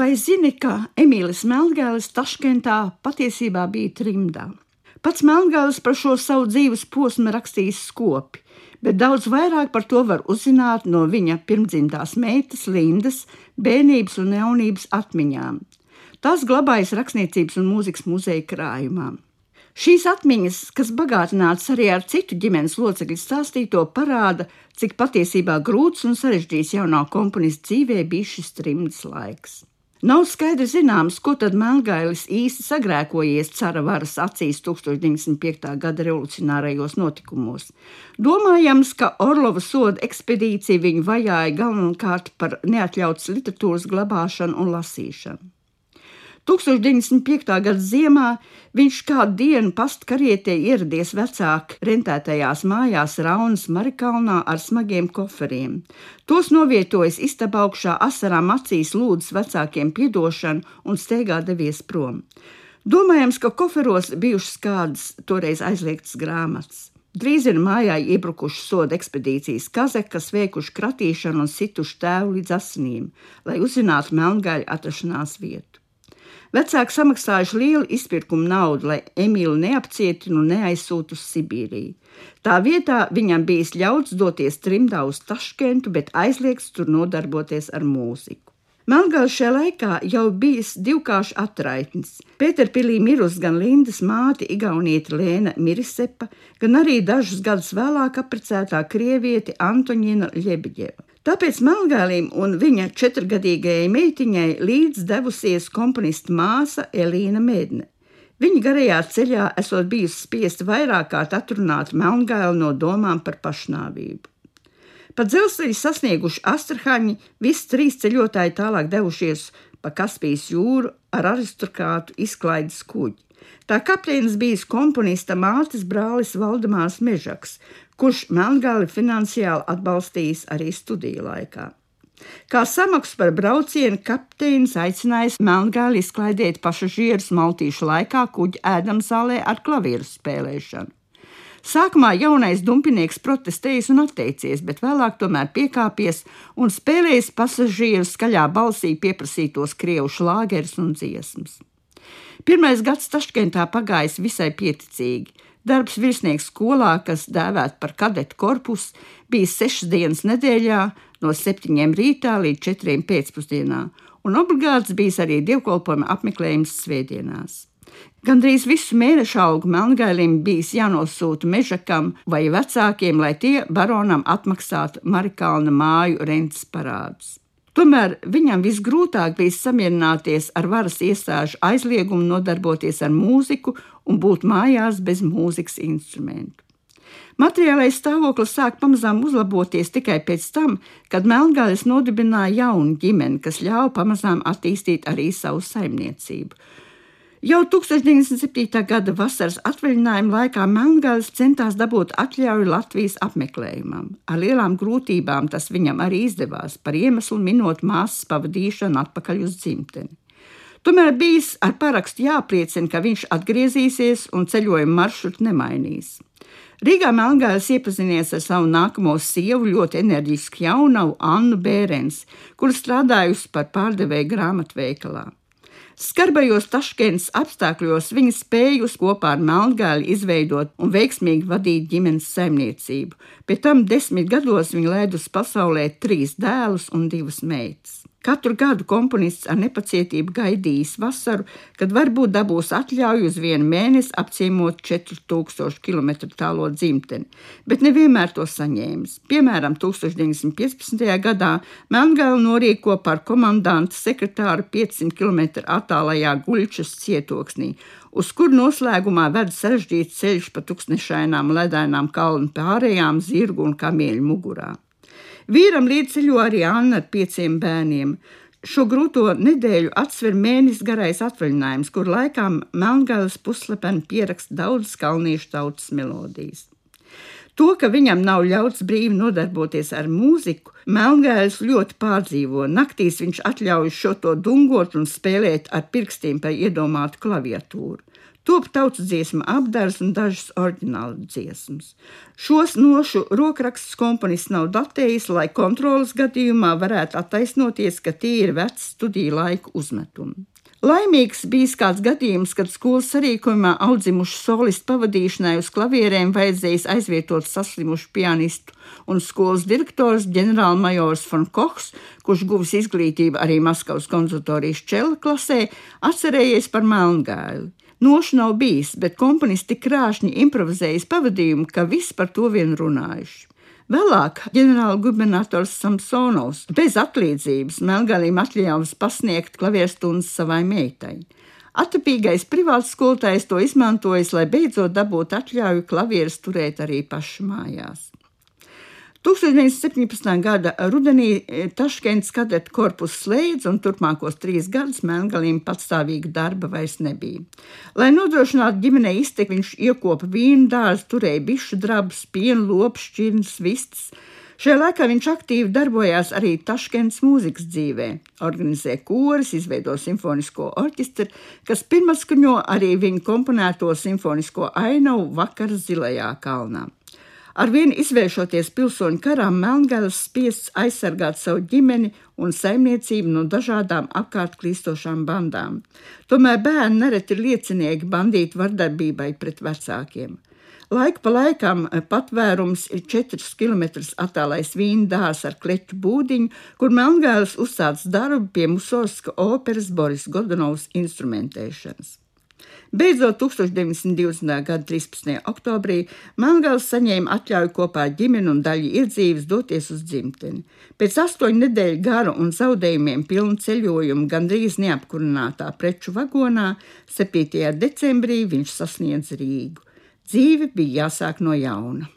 vai zini, ka Emīlis Melngēlis Taškentā patiesībā bija trimdā? Pats Melngēlis par šo savu dzīves posmu rakstījis skopi, bet daudz vairāk par to var uzzināt no viņa pirmdzimtās meitas Lindas bērnības un jaunības atmiņām. Tās glabājas Rakstniecības un mūzikas muzeja krājumā. Šīs atmiņas, kas bagātināts arī ar citu ģimenes locekļu stāstīto, parāda, cik patiesībā grūts un sarežģīts jaunā komponista dzīvē bija šis trimds laiks. Nav skaidri zināms, ko tad Melngailis īsti sagrēkojies cara varas acīs 1905. gada revolucionārajos notikumos. Domājams, ka Orlova soda ekspedīcija viņu vajāja galvenokārt par neatļautas literatūras glabāšanu un lasīšanu. 1905. gada ziemā viņš kādu dienu pastkarietē ieradies vecāku rentētajās mājās Raunas Marikalnā ar smagiem koferiem. Tos novietojis istabā augšā asarām acīs lūdzas vecākiem piedošanu un steigā devies prom. Domājams, ka koferos bijušas kādas toreiz aizliegtas grāmatas. Drīz ir mājā iebrukuši soda ekspedīcijas kazekas, veikuši kratīšanu un situši tēvu līdz asinīm, lai uzzinātu melngaļu atrašanās vietu. Vecāki samaksājuši lielu izpirkumu naudu, lai Emīlu neapcietinu un neaizsūtu uz Sibīriju. Tā vietā viņam bijis ļauts doties trimdā uz Taškentu, bet aizliegts tur nodarboties ar mūziku. Melngāls šajā laikā jau bijis divkārši atraitnis. Pēterpilī mirus gan Lindas māte, Igaunieta Lēna Mirisepa, gan arī dažus gadus vēlāk apprecētā krievieti Antoņina Ļebiģeva. Tāpēc Melngālim un viņa četrgadīgajai meitiņai līdz devusies komponista māsa Elīna Mēdne. Viņa garajā ceļā esot bijusi spiesta vairāk kārt atrunāt Melngālu no domām par pašnāvību. Pa dzelzceļu sasnieguši Astrahaņi, visi trīs ceļotāji tālāk devušies pa Kaspijas jūru ar aristokrātu izklaides kuģi. Tā kapteinis bijis komponista mātes brālis Valdemārs Mežaks, kurš Melngali finansiāli atbalstījis arī studiju laikā. Kā samaksu par braucienu kapteinis aicinājis Melngāli izklaidēt pasažierus maltīšu laikā kuģa ēdamzālē ar klavieru spēlēšanu. Sākumā jaunais dumpinieks protestējis un atteicies, bet vēlāk tomēr piekāpies un spēlējis pasažieru skaļā balsī pieprasītos krievu šlāgerus un dziesmas. Pirmais gads Taškentā pagājis visai pieticīgi. Darbs virsnieks skolā, kas dēvēts par kadetu korpusu, bija sešas dienas nedēļā, no septiņiem rītā līdz četriem pēcpusdienā, un obligāts bijis arī dievkalpojuma apmeklējums svētdienās. Gandrīz visu mēnešu augu melngailim bijis jānosūta mežakam vai vecākiem, lai tie baronam atmaksātu Marikalna māju rentes parādus. Tomēr viņam visgrūtāk bija samierināties ar varas iestāžu aizliegumu nodarboties ar mūziku un būt mājās bez mūzikas instrumentu. Materiālais stāvoklis sāk pamazām uzlaboties tikai pēc tam, kad Melngājas nodibināja jaunu ģimeni, kas ļāva pamazām attīstīt arī savu saimniecību. Jau 1907. gada vasaras atvaļinājuma laikā Melngāls centās dabūt atļauju Latvijas apmeklējumam. Ar lielām grūtībām tas viņam arī izdevās, par iemeslu minot māsas pavadīšanu atpakaļ uz dzimteni. Tomēr bijis ar parakstu jāpliecina, ka viņš atgriezīsies un ceļojuma maršrutu nemainīs. Rīgā Melngāls iepazinies ar savu nākamo sievu, ļoti enerģisku jaunavu Annu Bērens, kur strādājusi par pārdevēju grāmatveikalā. Skarbajos Taškēnas apstākļos viņa spējusi kopā ar Melngāli izveidot un veiksmīgi vadīt ģimenes saimniecību. Pēc tam desmit gados viņa lēdus pasaulē trīs dēlus un divas meitas. Katru gadu komponists ar nepacietību gaidījis vasaru, kad varbūt dabūs atļauju uz vienu mēnesi apciemot 4000 km tālo dzimteni, bet nevienmēr to saņēmis. Piemēram, 1915. gadā Melngāla norīko par komandantu sekretāru 500 km attālajā Guļčas cietoksnī, uz kur noslēgumā ved sarežģīts ceļš pa tuksnešainām ledainām kalnu pārējām zirgu un kamieļu mugurā. Vīram līdzi arī Anna ar pieciem bērniem. Šo grūto nedēļu atsver mēnesis garais atvaļinājums, kur laikā Melngāles puslepeni pieraksta daudzas kalniešu tautas melodijas. To, ka viņam nav ļauts brīvi nodarboties ar mūziku, Melngailis ļoti pārdzīvo. Naktīs viņš atļauj šo to dungot un spēlēt ar pirkstiem pa iedomātu klaviatūru. Top tautas dziesmu apdars un dažas oriģināla dziesmas. Šos nošu rokrakstus komponists nav datējis, lai kontrolas gadījumā varētu attaisnoties, ka tie ir veci studiju laiku uzmetumi. Laimīgs bijis kāds gadījums, kad skolas sarīkojumā audzimušu solistu pavadīšanai uz klavierēm vajadzējis aizvietot saslimušu pianistu, un skolas direktors ģenerālmajors von Kochs, kurš guvis izglītību arī Maskavas konservatorijas čela klasē, atcerējies par Melngāli. Nošu nav bijis, bet komponists tik krāšņi improvizējis pavadījumu, ka viss par to vien runājuši. Vēlāk ģenerālgubernators Samsonovs bez atlīdzības Melngalim atļāvis pasniegt klavierstundas savai meitai. Atapīgais privāts skolotājs to izmantojis, lai beidzot dabūtu atļauju klavierus turēt arī pašu mājās. 1917. gada rudenī e, Taškents kadeta korpus slēdz, un turpmākos trīs gadus Melngalim patstāvīga darba vairs nebija. Lai nodrošinātu ģimenei iztiku, viņš iekopa vīnu dārzu, turēja bišu drabus, pienu, lopus, šķirnes, vistas. Šajā laikā viņš aktīvi darbojās arī Taškents mūzikas dzīvē, organizē koris, izveido simfonisko orķestri, kas pirmatskaņo arī viņa komponēto simfonisko ainavu vakar zilajā kalnā. Arvien izvēršoties pilsoņu karām, Melngals spiests aizsargāt savu ģimeni un saimniecību no dažādām apkārt klīstošām bandām. Tomēr bērni nereti ir liecinieki bandītu vardarbībai pret vecākiem. Laika pa laikam patvērums ir 4 km attālais vīna dārs ar kleķu būdiņu, kur Melngāls uzsācis darbu pie Musorska operas Boris Godunovs instrumentēšanas. Beidzot, 1920. gada 13. oktobrī Melngals saņēma atļauju kopā ar ģimeni un daļu iedzīves doties uz dzimteni. Pēc astoņu nedēļu garu un zaudējumiem pilnu ceļojumu gandrīz neapkurinātā preču vagonā 7. decembrī viņš sasniedz Rīgu. Dzīve bija jāsāk no jauna.